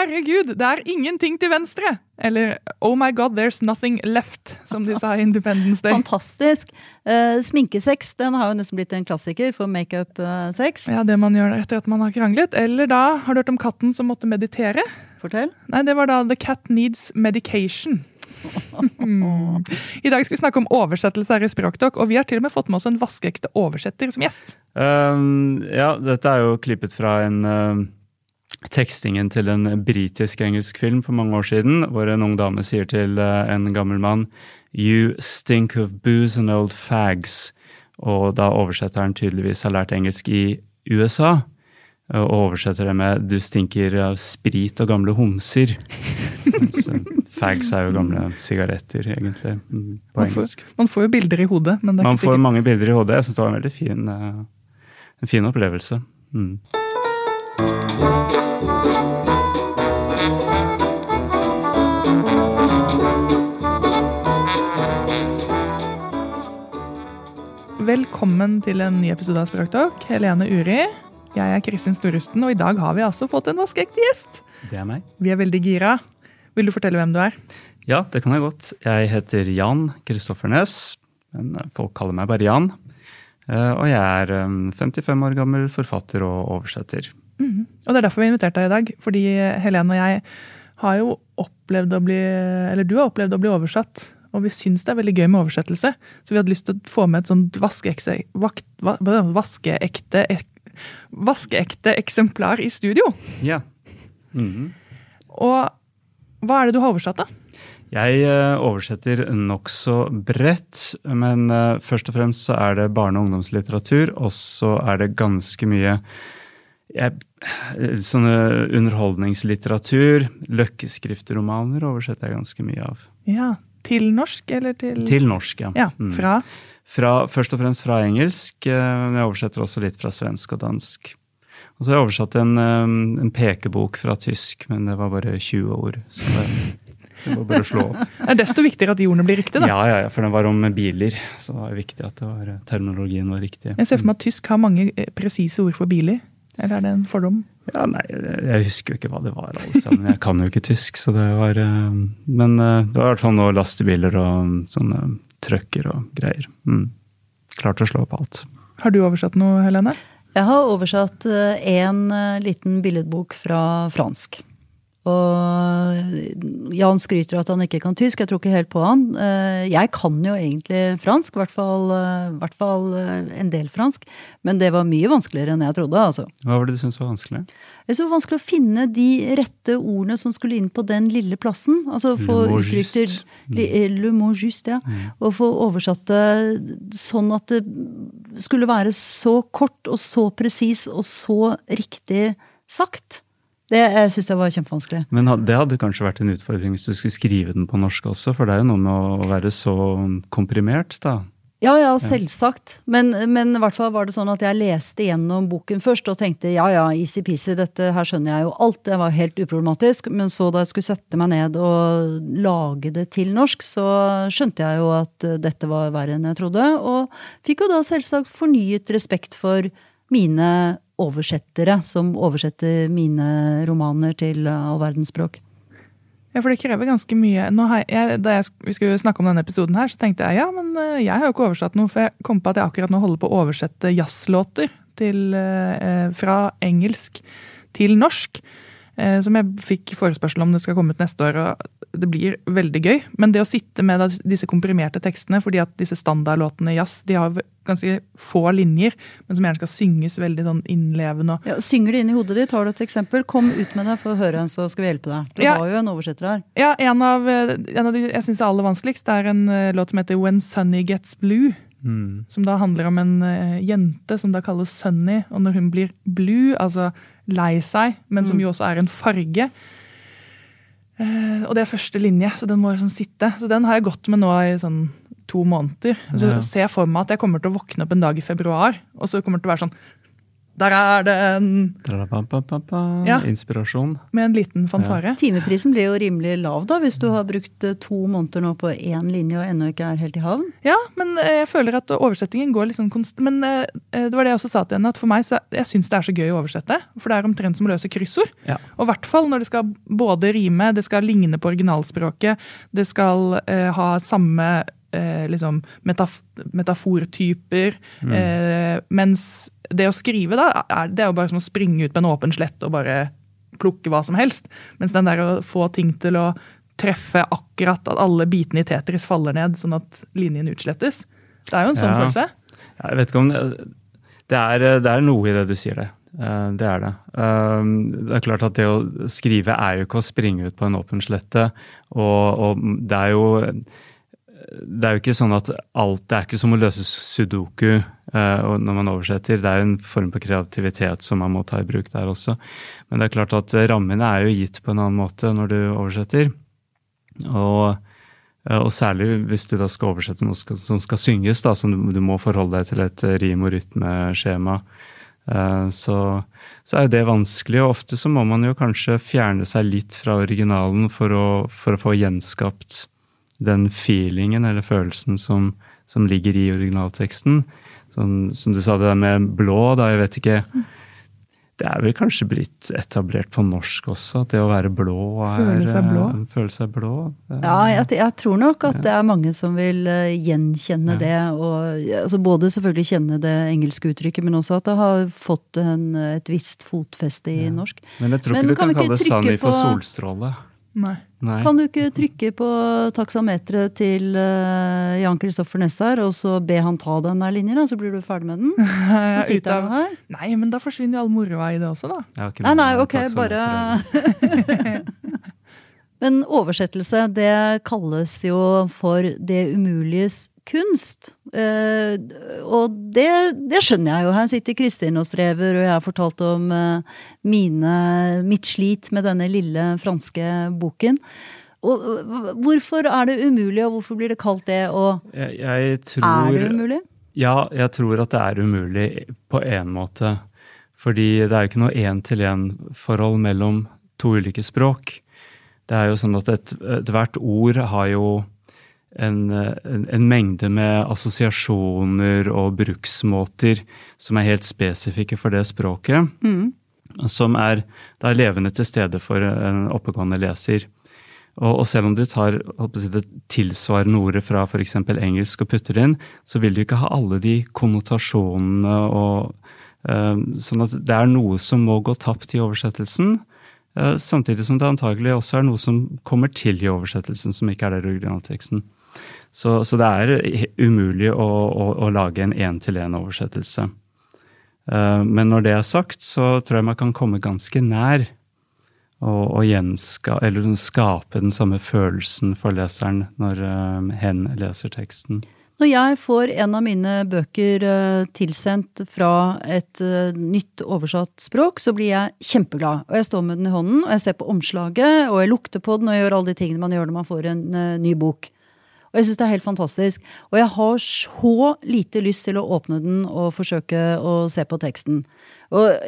herregud, det er ingenting til venstre! Eller Oh my god, there's nothing left, som de sa i Independence Day. Fantastisk. Uh, sminkesex den har jo nesten blitt en klassiker for makeup-sex. Ja, det man gjør etter at man har kranglet. Eller da, har du hørt om katten som måtte meditere? Fortell. Nei, det var da The Cat Needs Medication. Mm. I dag skal vi snakke om oversettelse her i Språkdokk, og vi har til og med fått med oss en vaskeekte oversetter som gjest. Um, ja, dette er jo klippet fra en uh, tekstingen til en britisk-engelsk film for mange år siden, hvor en ung dame sier til uh, en gammel mann You stink of booze and old fags. Og da oversetteren tydeligvis har lært engelsk i USA og oversetter det med 'du stinker av sprit og gamle homser'. Fags er jo gamle sigaretter, egentlig, på man engelsk. Får, man får jo bilder i hodet. men det er man ikke får sikkert. mange bilder i hodet. Jeg syns det var en veldig fin, uh, en fin opplevelse. Mm. Velkommen til en ny episode av Språktalk. Helene Uri. Jeg er Kristin Storrusten, og i dag har vi altså fått en vaskeekte gjest. Det er meg. Vi er veldig gira. Vil du fortelle hvem du er? Ja, det kan jeg godt. Jeg heter Jan Kristoffer Næss, men eh, folk kaller meg bare Jan. Eh, Og jeg er um, 55 år gammel forfatter og oversetter. Mhm. Og det er derfor vi har invitert deg i dag. Fordi Helene og jeg har jo opplevd å bli Eller du har opplevd å bli oversatt. Og vi syns det er veldig gøy med oversettelse. Så vi hadde lyst til å få med et sånt vaskeekte, vaskeekte, ek, vaskeekte eksemplar i studio. Ja. Mhm. Og hva er det du har oversatt, da? Jeg eh, oversetter nokså bredt, men eh, først og fremst så er det barne- og ungdomslitteratur, og så er det ganske mye jeg, Sånne underholdningslitteratur, Løkkeskrifteromaner oversetter jeg ganske mye av. Ja, Til norsk, eller til Til norsk, ja. Ja, Mm. fra Fra, først og fremst fra engelsk, eh, men jeg oversetter også litt fra svensk og dansk. Og så har jeg oversatt en, eh, en pekebok fra tysk, men det var bare 20 ord. Så det, det var bare å slå opp. Det er desto viktigere at ordene blir riktige, da. Ja, ja, ja, for den var om biler, så det var viktig at det var, terminologien var riktig. Jeg ser for meg at tysk har mange eh, presise ord for biler. Eller er det en fordom? Ja, nei, Jeg husker jo ikke hva det var, Altså. Men Jeg kan jo ikke tysk, så det var eh, Men eh, det var i hvert fall noe lastebiler og sånne trucker og greier. Mm. Klarte å slå opp alt. Har du oversatt noe, Helene? Jeg har oversatt eh, en liten billedbok fra fransk. Og Jan skryter av at han ikke kan tysk. Jeg tror ikke helt på han. Eh, Jeg kan jo egentlig fransk, i hvert fall, eh, hvert fall eh, en del fransk. Men det var mye vanskeligere enn jeg trodde. altså. Hva var det du syntes var vanskelig? Det var så vanskelig å finne de rette ordene som skulle inn på den lille plassen. Altså få uttrykt eh, Le mot juste, ja. Og få oversatt det sånn at det skulle være så kort og så presis og så riktig sagt. Det jeg syns jeg var kjempevanskelig. Men det hadde kanskje vært en utfordring hvis du skulle skrive den på norsk også, for det er jo noe med å være så komprimert, da. Ja, ja, selvsagt. Men, men i hvert fall var det sånn at jeg leste gjennom boken først og tenkte ja ja, easy-peasy, dette her skjønner jeg jo alt. Det var helt uproblematisk. Men så da jeg skulle sette meg ned og lage det til norsk, så skjønte jeg jo at dette var verre enn jeg trodde. Og fikk jo da selvsagt fornyet respekt for mine oversettere, som oversetter mine romaner til eh, all verdens språk. Ja, for det krever ganske mye. Jeg, da jeg, vi skulle snakke om denne episoden her, så tenkte jeg ja, men eh, jeg har jo ikke oversatt noe, for jeg kom på at jeg akkurat nå holder på å oversette jazzlåter til, eh, fra engelsk til norsk. Som jeg fikk forespørsel om det skal komme ut neste år, og det blir veldig gøy. Men det å sitte med disse komprimerte tekstene, fordi at disse standardlåtene i jazz de har ganske få linjer, men som gjerne skal synges veldig sånn innlevende. Ja, synger det inn i hodet ditt? Har du et eksempel? Kom ut med det for å høre, så skal vi hjelpe deg. Du Ja. har jo en oversetter her. Ja, en av, eh, en av de jeg syns er aller vanskeligst, det er en eh, låt som heter When Sunny Gets Blue. Mm. Som da handler om en eh, jente som da kalles Sunny, og når hun blir blue, altså lei seg, men som Mm. jo også er en farge. Eh, og det er første linje, så den må liksom sitte. Så den har jeg gått med nå i sånn to måneder. Så Ja. ser jeg for meg at jeg kommer til å våkne opp en dag i februar, og så kommer det til å være sånn Der er den! Tra-la-ba-ba-ba-ba. Ja. Inspirasjon. Med en liten fanfare. Timeprisen blir jo rimelig lav da, hvis du har brukt eh, to måneder nå på én linje og ennå ikke er helt i havn. Ja, men eh, jeg føler at oversettingen går litt sånn konst... Men eh, det var det jeg også sa til henne, at for meg så jeg syns det er så gøy å oversette. For det er omtrent som å løse kryssord. Ja. Og i hvert fall når det skal både rime, det skal ligne på originalspråket, det skal eh, ha samme eh, liksom metaf metafortyper. Mm. Eh, mens det å skrive, da, er, det er jo bare som å springe ut på en åpen slett og bare plukke hva som helst. Mens den der å få ting til å treffe akkurat at alle bitene i Tetris faller ned, sånn at linjen utslettes. Det er jo en sånn Ja. følelse. Jeg vet ikke om det, det, er, det er noe i det du sier, det. Eh, Det er det. Eh, Det er klart at det å skrive er jo ikke å springe ut på en åpen slette. Og, og det er jo det er jo ikke sånn at alt Det er ikke som å løse sudoku eh, når man oversetter. Det er jo en form for kreativitet som man må ta i bruk der også. Men det er klart at rammene er jo gitt på en annen måte når du oversetter. Og, eh, og særlig hvis du da skal oversette noe skal, som skal synges, da, som du, du må forholde deg til et rim- og rytmeskjema. Eh, Så, så er jo det vanskelig, og ofte så må man jo kanskje fjerne seg litt fra originalen for å, for å få gjenskapt den feelingen eller følelsen som, som ligger i originalteksten. Sånn, som du sa det der med blå, da, jeg vet ikke Det er vel kanskje blitt etablert på norsk også, at det å være blå er Føle seg blå? eh, Føle seg blå. er- Ja, jeg, jeg tror nok at det er mange som vil eh, gjenkjenne Ja. det. Og, altså både selvfølgelig kjenne det engelske uttrykket, men også at det har fått en, et visst fotfeste i Ja. norsk. Men jeg tror Men ikke du kan kan kalle det Sani for solstråle. Nei. Nei. Kan du ikke trykke på taksameteret til uh, Jan Kristoffer Nessar, og så be han ta den der linjen, så blir du ferdig med den? Han av... her. Nei, men da forsvinner jo all moroa i det også, da. Nei, nei, ok, bare. Men oversettelse, det kalles jo for det umuliges kunst. Eh, og det, det skjønner jeg jo. Her sitter Kristin og strever, og jeg har fortalt om eh, mine, mitt slit med denne lille franske boken. Og eh, hvorfor er det umulig, og hvorfor blir det kalt det? Og Jeg, jeg tror er det umulig? Ja, jeg tror at det er umulig på en måte. Fordi det er jo ikke noe én-til-én-forhold mellom to ulike språk. Det er jo sånn at et- ord har jo en, en, en mengde med assosiasjoner og bruksmåter som er helt spesifikke for det språket. Mm. Som er da levende til stede for en oppegående leser. Og, og selv om du tar jeg, det tilsvarende ordet fra f.eks. engelsk og putter inn, så vil du ikke ha alle de konnotasjonene og um, Sånn at det er noe som må gå tapt i oversettelsen. eh, samtidig som det antagelig også er noe som kommer til i oversettelsen som ikke er der i originalteksten. Så, så det er umulig å, å, å lage en én-til-én-oversettelse. Eh, men når det er sagt, så tror jeg man kan komme ganske nær og, og gjenska, skape den samme følelsen for leseren når eh, hen leser teksten. Når jeg får en av mine bøker eh, tilsendt fra et nytt oversatt språk, så blir jeg kjempeglad. Og jeg står med den i hånden, og jeg ser på omslaget, og jeg lukter på den, og jeg gjør alle de tingene man gjør når man får en ny bok. Og jeg syns det er helt fantastisk. Og jeg har så lite lyst til å åpne den og forsøke å se på teksten. Og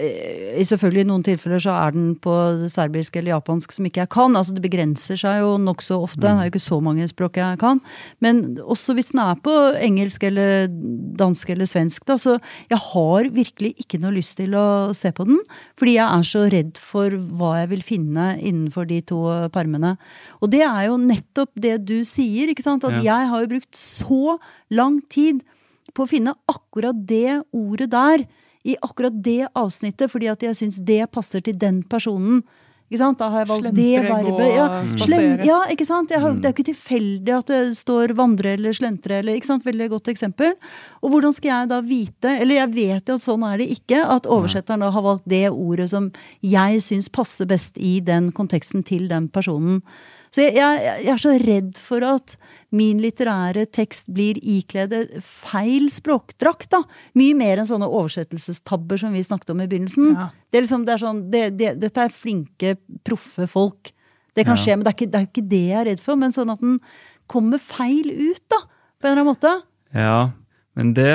selvfølgelig i noen tilfeller så er den på serbisk eller japansk som ikke jeg kan. Altså det begrenser seg jo nokså ofte. Det er jo ikke så mange språk jeg kan. Men også hvis den er på engelsk eller dansk eller svensk, da, så jeg har virkelig ikke noe lyst til å se på den. Fordi jeg er så redd for hva jeg vil finne innenfor de to permene. Og det er jo nettopp det du sier, ikke sant. At jeg har jo brukt så lang tid på å finne akkurat det ordet der i akkurat det avsnittet, fordi at jeg syns det passer til den personen. Ikke sant? Da har jeg valgt det Slentre, gå, verbet. Ja, slem, ja, ikke sant? Jeg har, Mm. Det er jo ikke tilfeldig at det står vandre eller slentre eller ikke sant? Veldig godt eksempel. Og hvordan skal jeg da vite, eller jeg vet jo at sånn er det ikke, at oversetteren da har valgt det ordet som jeg syns passer best i den konteksten til den personen. Så jeg, jeg, jeg er så redd for at min litterære tekst blir ikledd feil språkdrakt. da. Mye mer enn sånne oversettelsestabber som vi snakket om i begynnelsen. Ja. Det er liksom, det er sånn, det, det, dette er flinke, proffe folk. Det kan Ja. skje, men det er, ikke, det er ikke det jeg er redd for. Men sånn at den kommer feil ut, da. På en eller annen måte. Ja, Men det,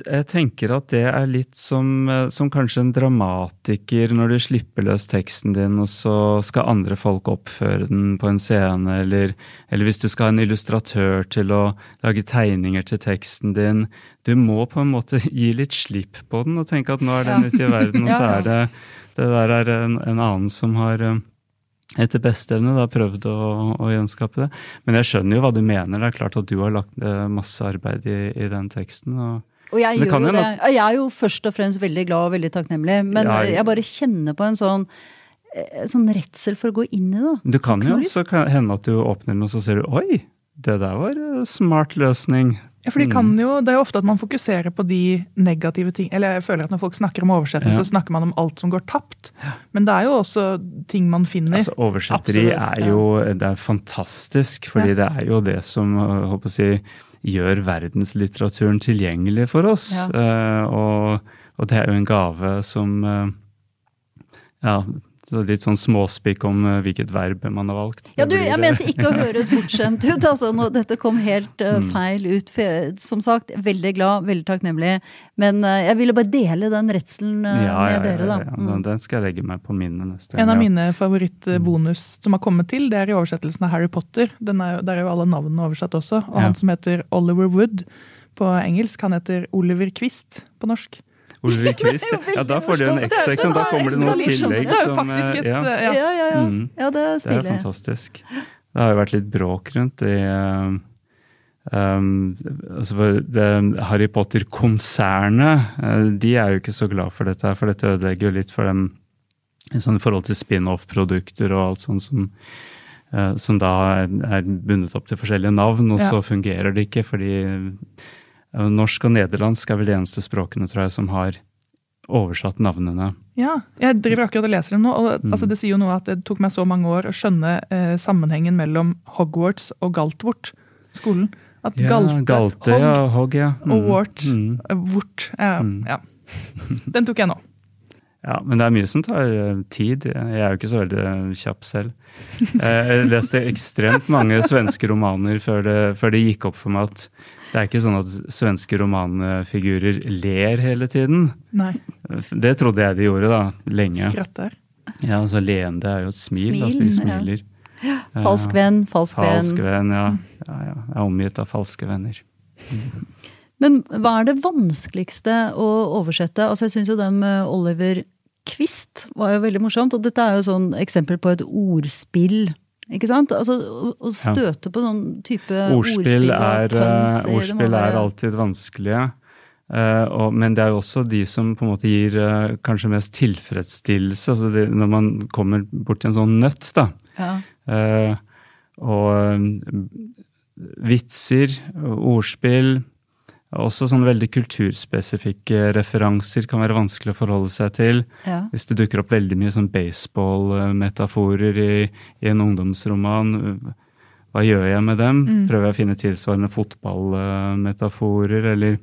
jeg tenker at det er litt som, eh, som, kanskje en dramatiker når du slipper løs teksten din, og så skal andre folk oppføre den på en scene, eller, eller hvis du skal ha en illustratør til å lage tegninger til teksten din. Du må på en måte gi litt slipp på den og tenke at nå er den ute i verden, og så er det det der er en, en annen som har eh, etter beste evne da, prøvd å, å, gjenskape det. Men jeg skjønner jo hva du mener. Det er klart at du har lagt eh, masse arbeid i, i den teksten. og og jeg, jo det. jeg er jo først og fremst veldig glad og veldig takknemlig, men ja, jeg bare kjenner på en sånn, eh, sånn redsel for å gå inn i det. Du kan jo så kan hende at du åpner den, og så ser du oi, det der var smart løsning. Ja, for de kan mm. jo, Det er jo ofte at man fokuserer på de negative ting Eller jeg føler at når folk snakker om oversettelse, ja. så snakker man om alt som går tapt. Men det er jo også ting man finner. Altså, Oversetteri er jo det er fantastisk, fordi ja. det er jo det som håper å si, gjør verdenslitteraturen tilgjengelig for oss. Ja. Uh, og, og, det er jo en gave som uh, ja, så litt sånn småspikk om uh, hvilket verb man har valgt. Ja, du, Jeg mente ikke å høres bortskjemt ut. altså nå, Dette kom helt uh, feil ut. Som sagt, veldig glad, veldig takknemlig. Men uh, jeg ville bare dele den redselen ja, med ja, dere, da. Ja, mm. Den skal jeg legge meg på minnet neste gang. En av mine favorittbonus mm. som har kommet til, det er i oversettelsen av Harry Potter. Er der er jo alle navnene oversatt også. Og han som heter Oliver Wood på engelsk, han heter Oliver Quist på norsk. Oliver Quist. Ja, da får du en ekstra, ikke Da kommer det noe tillegg som eh, ja. Ja, ja, ja. Mm. ja det er stilig. Det er fantastisk. Det har jo vært litt bråk rundt i um, altså det, Harry Potter-konsernet, uh, de er jo ikke så glad for dette, for dette ødelegger jo litt for dem sånn i forhold til spin-off-produkter og alt sånt som, uh, som da er, er, bundet opp til forskjellige navn, og så fungerer det ikke fordi Norsk og nederlandsk er vel de eneste språkene tror jeg, som har oversatt navnene. Ja, jeg driver akkurat og leser dem nå. og mm. altså, Det sier jo noe at det tok meg så mange år å skjønne eh, sammenhengen mellom Hogwarts og Galtvort, skolen. At ja, Galte, Galte Hog, ja, Hog, ja. Mm. og Wart mm. Vort. eh, mm. ja. Den tok jeg nå. Ja, men det er mye som tar eh, tid. Jeg er jo ikke så veldig kjapp selv. Jeg leste ekstremt mange svenske romaner før det, før det gikk opp for meg at det er ikke sånn at svenske romanfigurer ler hele tiden. Nei. Det trodde jeg de gjorde, da. Lenge. Skratter. Ja, altså leende er jo et smil. smil altså de smiler. Ja. Falsk venn, falsk venn. Falsk venn, ja. ja, ja. Jeg er omgitt av falske venner. Men hva er det vanskeligste å oversette? Altså Jeg syns jo den med Oliver Kvist var jo veldig morsomt. Og dette er jo sånn eksempel på et ordspill ikke sant? Altså, Å støte på sånn type ordspill, er, uh, ordspill er alltid vanskelige. Uh, og, men det er jo også de som på en måte gir uh, kanskje mest tilfredsstillelse. altså det, Når man kommer borti en sånn nøtt, da. Ja. og vitser, ordspill, også sånne veldig kulturspesifikke referanser kan være vanskelig å forholde seg til. Ja. Hvis det dukker opp veldig mye sånn baseball-metaforer i, i, en ungdomsroman, hva gjør jeg med dem? Mm. Prøver jeg å finne tilsvarende fotballmetaforer, eller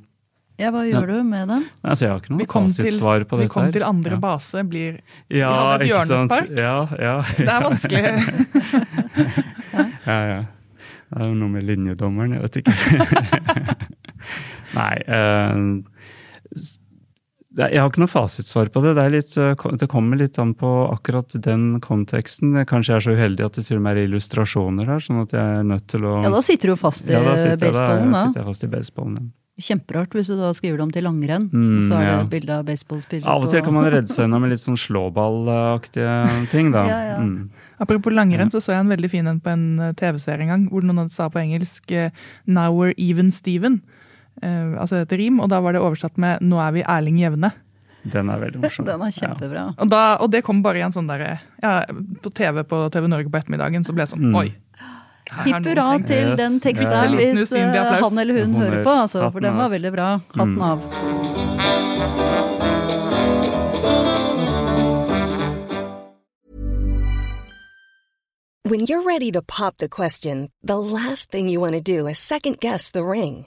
ja, Hva gjør ja. du med dem? Altså, jeg har ikke noe fasitsvar på dette. Vi kom til andre ja. base, blir ja, Vi hadde et hjørnespark. Ja, ja. Det er vanskelig. ja, ja. Det er jo noe med linjedommeren, jeg vet ikke. Nei. Uh, jeg har ikke noe fasitsvar på det. Det, litt, eh, det, kommer litt an på akkurat den konteksten. Kanskje jeg er så uheldig at det til og med er illustrasjoner der. sånn at jeg er nødt til å... Ja, da sitter du fast i ja, da baseballen, da. da sitter jeg fast i baseballen, ja. Kjemperart hvis du da skriver det om til langrenn. Mm, så er det ja. bilde av baseballspillere Av og til kan man redde seg unna med litt sånn slåballaktige ting, da. ja, ja. Mm. Apropos langrenn, så så jeg en veldig fin en på en eh, TV-serie en gang, hvor noen sa på engelsk 'Now we're even Steven' eh, altså et rim, og da var det oversatt med 'Nå er vi Erling Jevne'. Den er veldig morsom. Den er kjempebra. Ja. Og, da, og, det kom bare i en sånn derre ja, På TV på TV Norge på ettermiddagen, så ble det sånn mm. Oi. Hipp hurra til yes. den teksten der, hvis uh, han eller hun hører på, altså, for den var veldig bra. Hatten mm. av. When you're ready to pop the question, the last thing you want to do is second guess the ring.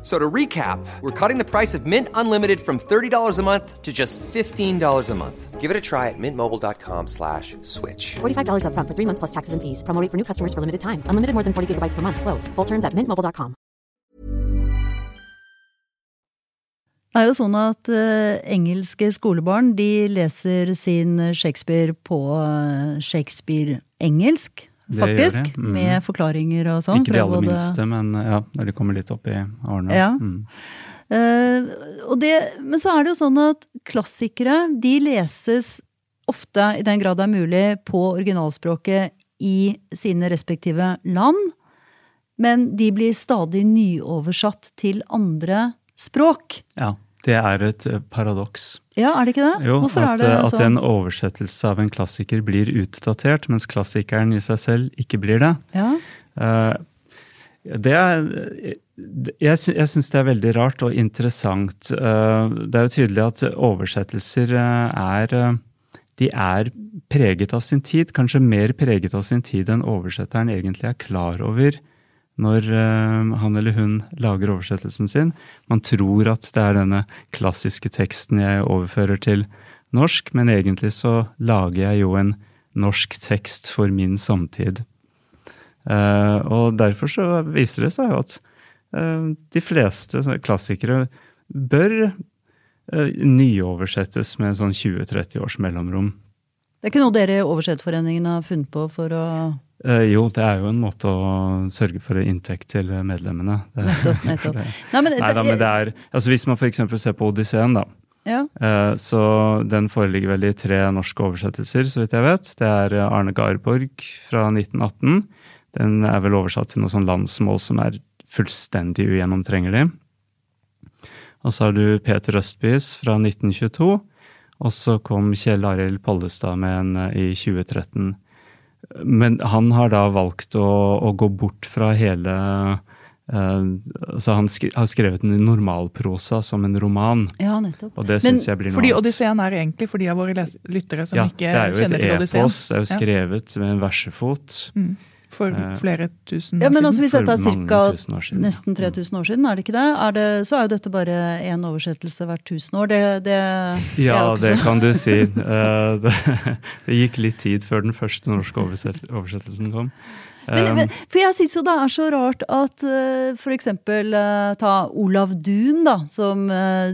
F- So to recap, we're cutting the price of Mint Unlimited from $30 a month to just $15 a month. Give it a try at mintmobile.com slash switch. $45 upfront for three months plus taxes and fees. Promo rate for new customers for limited time. Unlimited more than 40 gigabytes per month. Slows. Full terms at mintmobile.com. Det er jo sånn at eh, engelske skolebarn de leser sin Shakespeare på eh, Shakespeare-engelsk, Det gjør faktisk. mm. Med forklaringer og sånn. Ikke de aller minste, men ja, når de kommer litt opp i årene. Ja. Mm. Uh, det, men så er det jo sånn at klassikere de leses ofte, i den grad det er mulig, på originalspråket i sine respektive land. Men de blir stadig nyoversatt til andre språk. ja. Det er et eh, paradoks. Ja, er det ikke det? Jo, Hvorfor at, er det sånn? at en oversettelse av en klassiker blir utdatert, mens klassikeren i seg selv ikke blir det. Ja. Eh, det er Jeg, jeg syns det er veldig rart og interessant. Det er jo tydelig at oversettelser er De er preget av sin tid. Kanskje mer preget av sin tid enn oversetteren egentlig er klar over når eh, han eller hun lager oversettelsen sin. Man tror at det er denne klassiske teksten jeg overfører til norsk, men egentlig så lager jeg jo en norsk tekst for min samtid. Eh, og derfor så viser det seg jo at eh, de fleste klassikere bør nyoversettes med sånn 20-30 års mellomrom. Det er ikke noe dere i Oversetterforeningen har funnet på for å jo, det er jo en måte å sørge for inntekt til medlemmene. Nettopp, nettopp. Nei, men, Neida, men det er altså Hvis man f.eks. ser på Odysseen, da. ja. eh, Så den foreligger vel i tre norske oversettelser, så vidt jeg vet. Det er eh, Arne Garborg fra 1918. Den er vel oversatt til noe sånn landsmål som er fullstendig ugjennomtrengelig. Og så har du Peter Østbys fra 1922. Og så kom Kjell Arild Pollestad med en eh, i 2013. Men han har da valgt å, å gå bort fra hele Uh, så Han skri, har skrevet en normalprosa som en roman. ja, nettopp. Og det Men syns jeg blir noe fordi. Odysseen er egentlig for de av våre lyttere som ja, ikke det er jo et Odysseen. epos. Er jo Ja. skrevet med en versefot. Mm. For Eh, flere tusen år Ja, men siden. altså Hvis dette er ca. nesten 3000 år siden, er det ikke det? Er det så er jo dette bare én oversettelse hvert tusen år. Det, det, Ja, det kan du si. Eh, det, det gikk litt tid før den første norske oversettelsen kom. Men, Um, men, for jeg syns jo det er så rart at uh, eksempel eh, ta Olav Duun, da, som uh,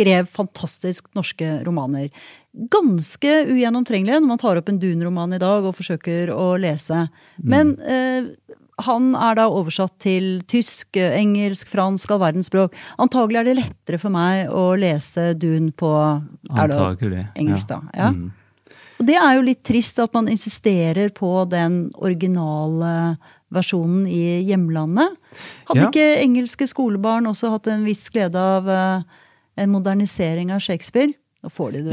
skrev fantastisk norske romaner. Ganske ugjennomtrengelige når man tar opp en Dun-roman i dag og forsøker å lese. Men eh, han er da oversatt til tysk, eh, engelsk, fransk, all verdens språk. Antagelig er det lettere for meg å lese Dun på er det engelsk, engelsk, da. Ja. Mm. Og det er jo litt trist at man insisterer på den originale versjonen i hjemlandet. Hadde Ja. ikke engelske skolebarn også hatt en viss glede av eh, en modernisering av Shakespeare?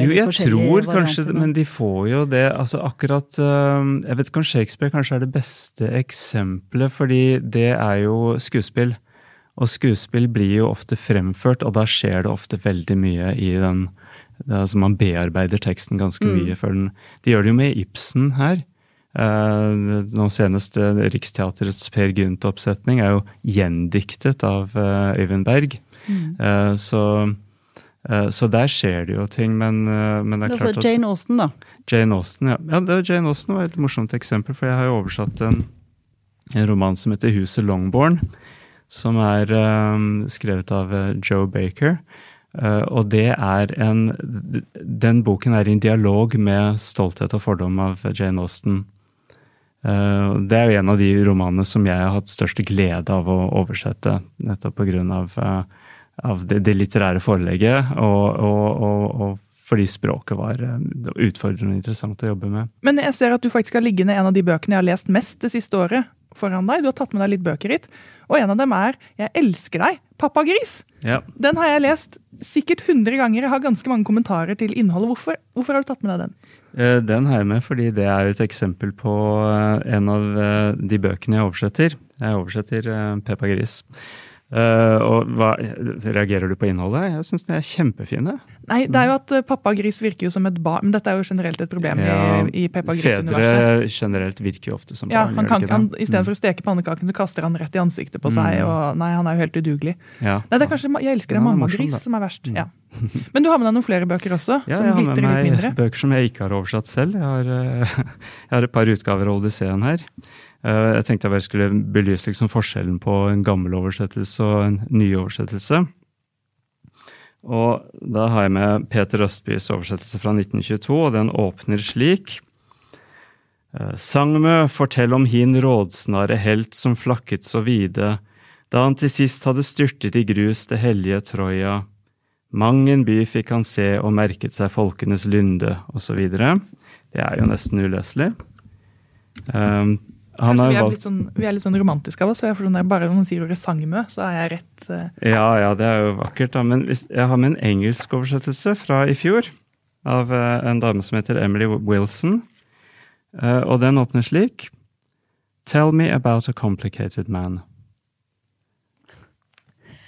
Jo, jeg tror kanskje varianter, Men de får jo det altså akkurat øh, Jeg vet ikke om Shakespeare kanskje er det beste eksempelet, fordi det er jo skuespill. Og skuespill blir jo ofte fremført, og da skjer det ofte veldig mye i den er Altså man bearbeider teksten ganske mye før den De gjør det jo med Ibsen her. Eh, nå senest eh, Riksteaterets Per Gynt-oppsetning er jo gjendiktet av eh, Øyvind Berg. Eh, så, eh, så der skjer det jo ting, men, eh, men det er klart at Jane Austen, da. Jane Austen, ja. ja det, Jane Austen var et morsomt eksempel, for jeg har jo oversatt en, en roman som heter Huset Longbourn, som er um, skrevet av eh, Joe Baker. Uh, og det er en Den boken er i en dialog med 'Stolthet og fordom' av Jane Austen. Uh, det er jo en av de romanene som jeg har hatt størst glede av å oversette, nettopp pga. Uh, av det, det litterære forelegget, og, og, og, og fordi språket var eh, utfordrende og interessant å jobbe med. Men jeg ser at du faktisk har liggende en av de bøkene jeg har lest mest det siste året foran deg. Du har tatt med deg litt bøker hit. Og en av dem er 'Jeg elsker deg, pappa gris'. Ja. Den har jeg lest sikkert 100 ganger. Jeg har ganske mange kommentarer til innholdet. Hvorfor, hvorfor har du tatt med deg den? Eh, Den har jeg med fordi det er et eksempel på eh, en av de bøkene jeg oversetter. Jeg oversetter Peppa Gris. Eh, og hva, reagerer du på innholdet? Jeg syns de er kjempefine. Nei, det er jo at eh, pappa gris virker jo som et barn. Men dette er jo generelt et problem Ja, i, i. Fedre generelt virker jo ofte som Ja, barn. han kan, han. I stedet for å steke pannekaken, så kaster han rett i ansiktet på seg. Mm. og Nei, han er jo helt udugelig. Ja. Nei, det er kanskje, Jeg elsker Ja, det mamma er mammagris. Mm. som er verst. ja. Men du har med deg noen flere bøker også, Ja, som jeg har med meg bøker som jeg ikke har oversatt selv. Jeg har, eh, jeg har et par utgaver av Odysseen her. Eh, Jeg tenkte jeg bare skulle belyse liksom forskjellen på en gammel oversettelse og en ny oversettelse. Og da har jeg med Peter Østbys oversettelse fra 1922, og den åpner slik. Eh, Sangmø, fortell om hin rådsnare helt som flakket så vide, da han til sist hadde styrtet i grus det hellige Troja. Mang en by fikk han se og merket seg folkenes lynde, osv. Det er jo nesten uleselig. Um, han Kanskje vi, er valgt sånn, vi er litt sånn romantiske av oss. så jeg får sånn Bare når man sier ordet sangmø, så er jeg rett uh... Ja, ja, det er jo vakkert, da. Men jeg har med en engelsk oversettelse fra i fjor. Av uh, en dame som heter Emily Wilson. Uh, og den åpner slik. Tell me about a complicated man.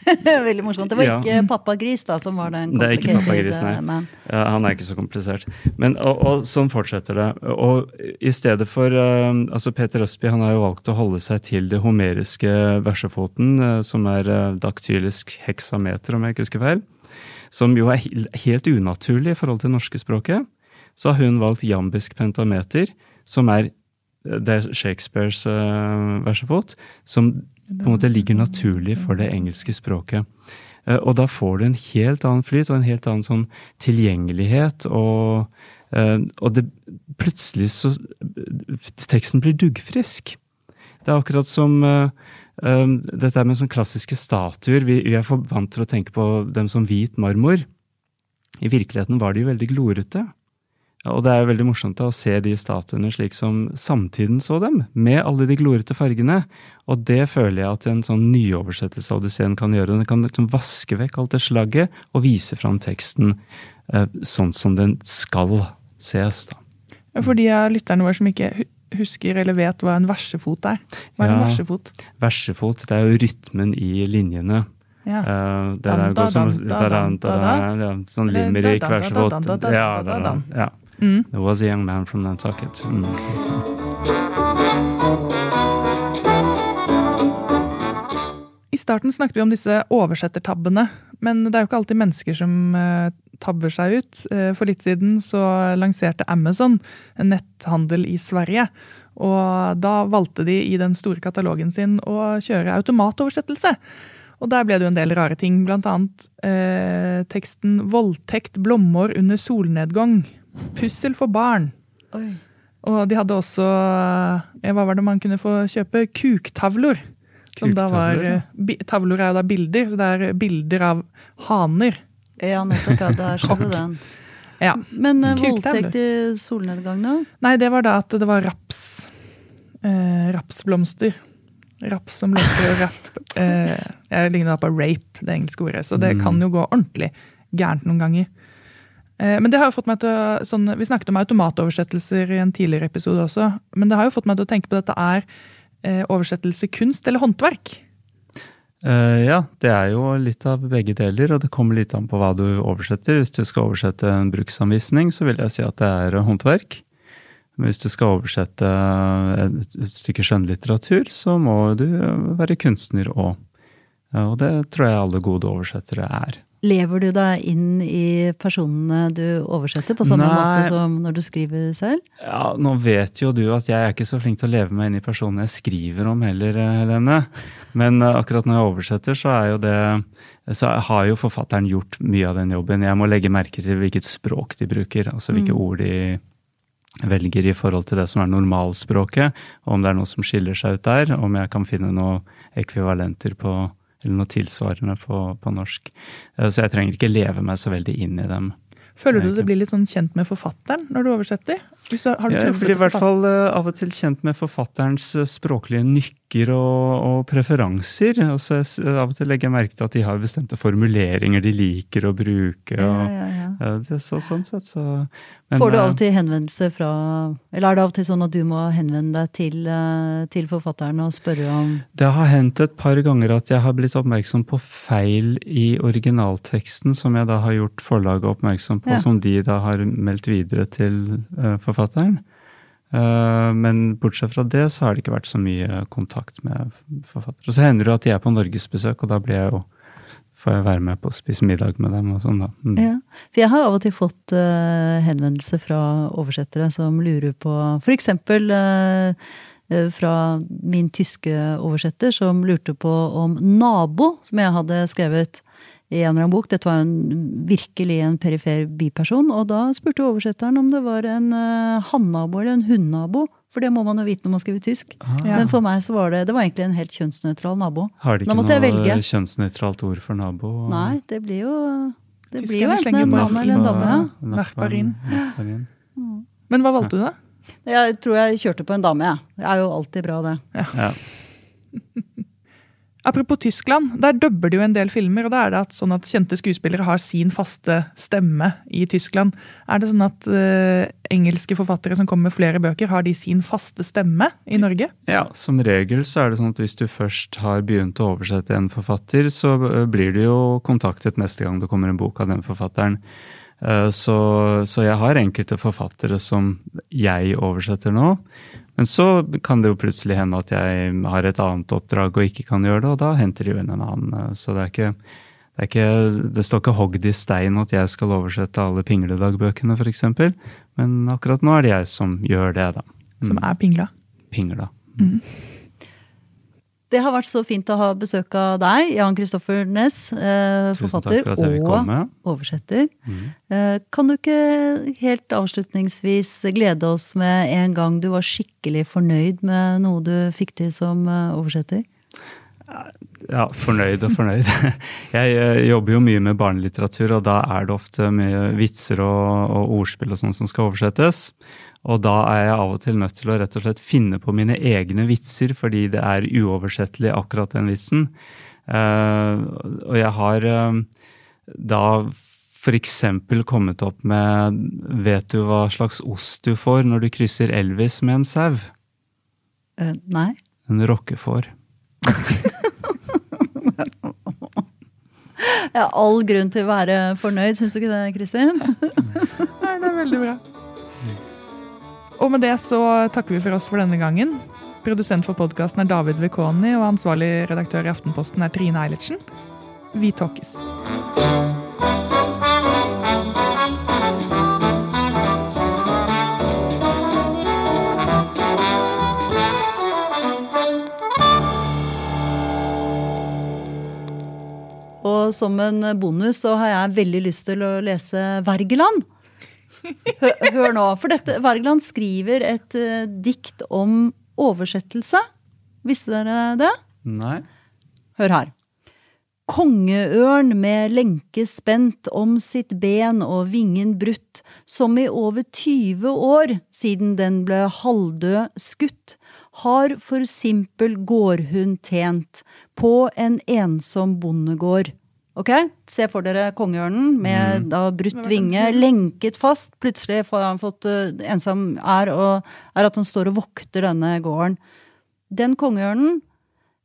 Veldig morsomt. Det var Ja. ikke pappa gris da, som var den er eh, man. Ja, han er ikke så komplisert. Men, og, og sånn fortsetter det. Og i stedet for uh, altså Peter Østby han har jo valgt å holde seg til det homeriske versefoten, uh, som er uh, daktylisk heksameter, om jeg ikke husker feil. Som jo er helt unaturlig i forhold til det norske språket. Så har hun valgt jambisk pentameter, som er eh, det er Shakespeares uh, versefot, som på en måte ligger naturlig for det engelske språket. Eh, Og da får du en helt annen flyt og en helt annen sånn tilgjengelighet. Og, eh, og det, plutselig så Teksten blir duggfrisk. Det er akkurat som eh, dette med sånn klassiske statuer. Vi, vi er for vant til å tenke på dem som hvit marmor. I virkeligheten var de jo veldig glorete. Ja, Og det er veldig morsomt da å se de statuene slik som samtiden så dem, med alle de glorete fargene. Og det føler jeg at en sånn nyoversettelse av Odysseen kan gjøre. Den kan liksom vaske vekk alt det slagget og vise fram teksten eh, sånn som den skal ses. da. For de av lytterne våre som ikke husker eller vet hva en versefot er. Hva er en versefot? Versefot, det er jo rytmen i linjene. Ja. Uh, det er ja, Sånn Eller limerick, da, da, da, versefot da, da, da, Ja, ja. Mm. There was a young man from Nantucket. Mm. I starten snakket vi om disse oversettertabbene, men det er jo ikke alltid mennesker som eh, tabber seg ut. Eh, for litt siden så lanserte Amazon en netthandel i Sverige. Og da valgte de i den store katalogen sin å kjøre automatoversettelse. Og der ble det jo en del rare ting, annet eh, teksten 'Voldtekt blommer under solnedgang'. Pussel for barn. Oi. Og de hadde også ja, Hva var det man kunne få kjøpe? Kuktavlor. Som da var ja. eh, er jo da bilder, så det er bilder av haner. Ja, nettopp. Ja, der skjedde den. Ja. Men uh, voldtekt i solnedgang, da? Nei, det var da at det var raps. Eh, rapsblomster. Raps som blomstrer og rapp. Eh, jeg ligner da på rape, det engelske ordet. Så det Mm. kan jo gå ordentlig gærent noen ganger. Eh, Men det har jo fått meg til å, sånn, Vi snakket om automatoversettelser i en tidligere episode også. Men det har jo fått meg til å tenke på dette er eh, oversettelse kunst eller håndverk. Uh, ja, det er jo litt av begge deler, og det kommer litt an på hva du oversetter. Hvis du skal oversette en bruksanvisning, så vil jeg si at det er håndverk. Men hvis du skal oversette et, et stykke skjønnlitteratur, så må du være kunstner òg. Og det tror jeg alle gode oversettere er. Lever du deg inn i personene du oversetter, på samme Nei. måte som når du skriver selv? Ja, Nå vet jo du at jeg er ikke så flink til å leve meg inn i personene jeg skriver om heller, eh, Helene. Men eh, akkurat når jeg oversetter, så jo det Så har jo forfatteren gjort mye av den jobben. Jeg må legge merke til hvilket språk de bruker, altså hvilke ord de velger i forhold til det som er normalspråket, og om det er noe som skiller seg ut der, om jeg kan finne noen ekvivalenter på eller noe tilsvarende på, på norsk. Eh, Så jeg trenger ikke leve meg så veldig inn i dem. Føler du det blir litt sånn kjent med forfatteren når du oversetter? Du, har du Jeg blir i hvert fall eh, av og til kjent med forfatterens språklige språklige nykker og, og preferanser. Og så av og til legger jeg merke til at de har bestemte formuleringer de liker å bruke. Og, Ja, ja, ja. Det så, sånn sett, så men, Får du av eh, og til henvendelse fra Eller er det av og til sånn at du må henvende deg til, eh, til forfatteren og spørre om Det har hendt et par ganger at jeg har blitt oppmerksom på feil i originalteksten, som jeg da har gjort forlaget oppmerksom på, som de da har meldt videre til uh, forfatteren. Eh, men bortsett fra det så har det ikke vært så mye kontakt med forfattere. Og så hender det at de er på norgesbesøk, og da blir jeg jo får jeg være med på å spise middag med dem og sånn, da. Mm. Ja. For jeg har av og til fått uh, henvendelser fra oversettere som lurer på eksempel eh, eh, fra min tyske oversetter som lurte på om nabo, som jeg hadde skrevet i en eller annen bok. Dette var en, virkelig en perifer biperson. Og da spurte oversetteren om det var en uh, hannabo eller en hunnabo. For det må man jo vite når man skriver tysk. Ja. Men for meg så var det, det var egentlig en helt kjønnsnøytral nabo. Har de ikke måtte jeg noe velge. kjønnsnøytralt ord for nabo? Nei, det blir jo det blir jo enten en mann eller en dame. Ja. Nachbarin. Nachbarin. Men hva valgte du, da? Jeg tror jeg kjørte på en dame, jeg. Det er jo alltid bra, det. Ja. Apropos Tyskland, der dubber de jo en del filmer. og da er det at sånn at Kjente skuespillere har sin faste stemme i Tyskland. Er det sånn at uh, engelske forfattere som kommer med flere bøker, har de sin faste stemme i Norge? Ja, som regel så er det sånn at hvis du først har begynt å oversette en forfatter, så øh, blir du jo kontaktet neste gang det kommer en bok av den forfatteren. Uh, Så, så jeg har enkelte forfattere som jeg oversetter nå. Men så kan det jo plutselig hende at jeg har et annet oppdrag og ikke kan gjøre det, og da henter de inn en annen. eh, Så det er ikke det, ikke, det står ikke hogd i stein at jeg skal oversette alle Pingledagbøkene, f.eks. Men akkurat nå er det jeg som gjør det, da. Som er pingla? Pingla. Det har vært så fint å ha besøk av deg, Jan Kristoffer Næss, eh, forfatter for og oversetter. Eh, kan du ikke helt avslutningsvis glede oss med en gang du var skikkelig fornøyd med noe du fikk til som eh, oversetter? Ja, fornøyd og fornøyd. Jeg eh, jobber jo mye med barnelitteratur, og da er det ofte mye vitser og, og ordspill og sånn som skal oversettes. Og da er jeg av og til nødt til å rett og slett finne på mine egne vitser, fordi det er uoversettelig, akkurat den vitsen. Eh, og jeg har eh, da f.eks. kommet opp med Vet du hva slags ost du får når du krysser Elvis med en sau? Uh, nei? En rockefår. Jeg har all grunn til å være fornøyd, syns du ikke det, Kristin? Nei, det er veldig bra. Og med det så takker vi for oss for denne gangen. Produsent for podkasten er David Vekoni, og ansvarlig redaktør i Aftenposten er Trine Eilertsen. Vi talkes. Og som en bonus så har jeg veldig lyst til å lese Wergeland. Hør, hør nå, for dette, Wergeland skriver et uh, dikt om oversettelse. Visste dere det? Nei. Hør her. Kongeørn med lenke spent om sitt ben og vingen brutt, som i over 20 år siden den ble halvdød skutt, har for simpel gårdhund tjent på en ensom bondegård. Ok, Se for dere kongeørnen med Mm. da brutt vinge, lenket fast. Plutselig får han fått uh, ensom er, og, er at han står og vokter denne gården. Den kongeørnen,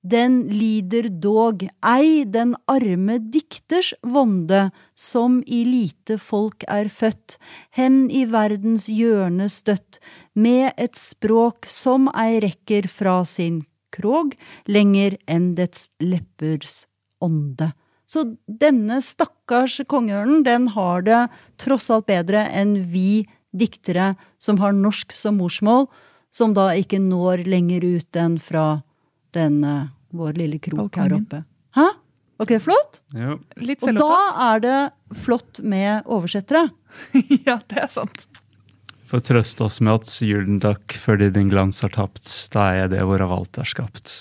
den lider dog ei den arme dikters vonde, som i lite folk er født, hen i verdens hjørne støtt, med et språk som ei rekker fra sin krog, lenger enn dets leppers ånde. Så denne stakkars kongeørnen, den har det tross alt bedre enn vi diktere som har norsk som morsmål, som da ikke når lenger ut enn fra denne, vår lille krok her oppe. Hæ? Ok, flott? Ja. Litt Og da er det flott med oversettere. ja, det er sant. For trøst oss med at Gyldendakk fordi din glans har tapt, da er det hvorav alt er skapt.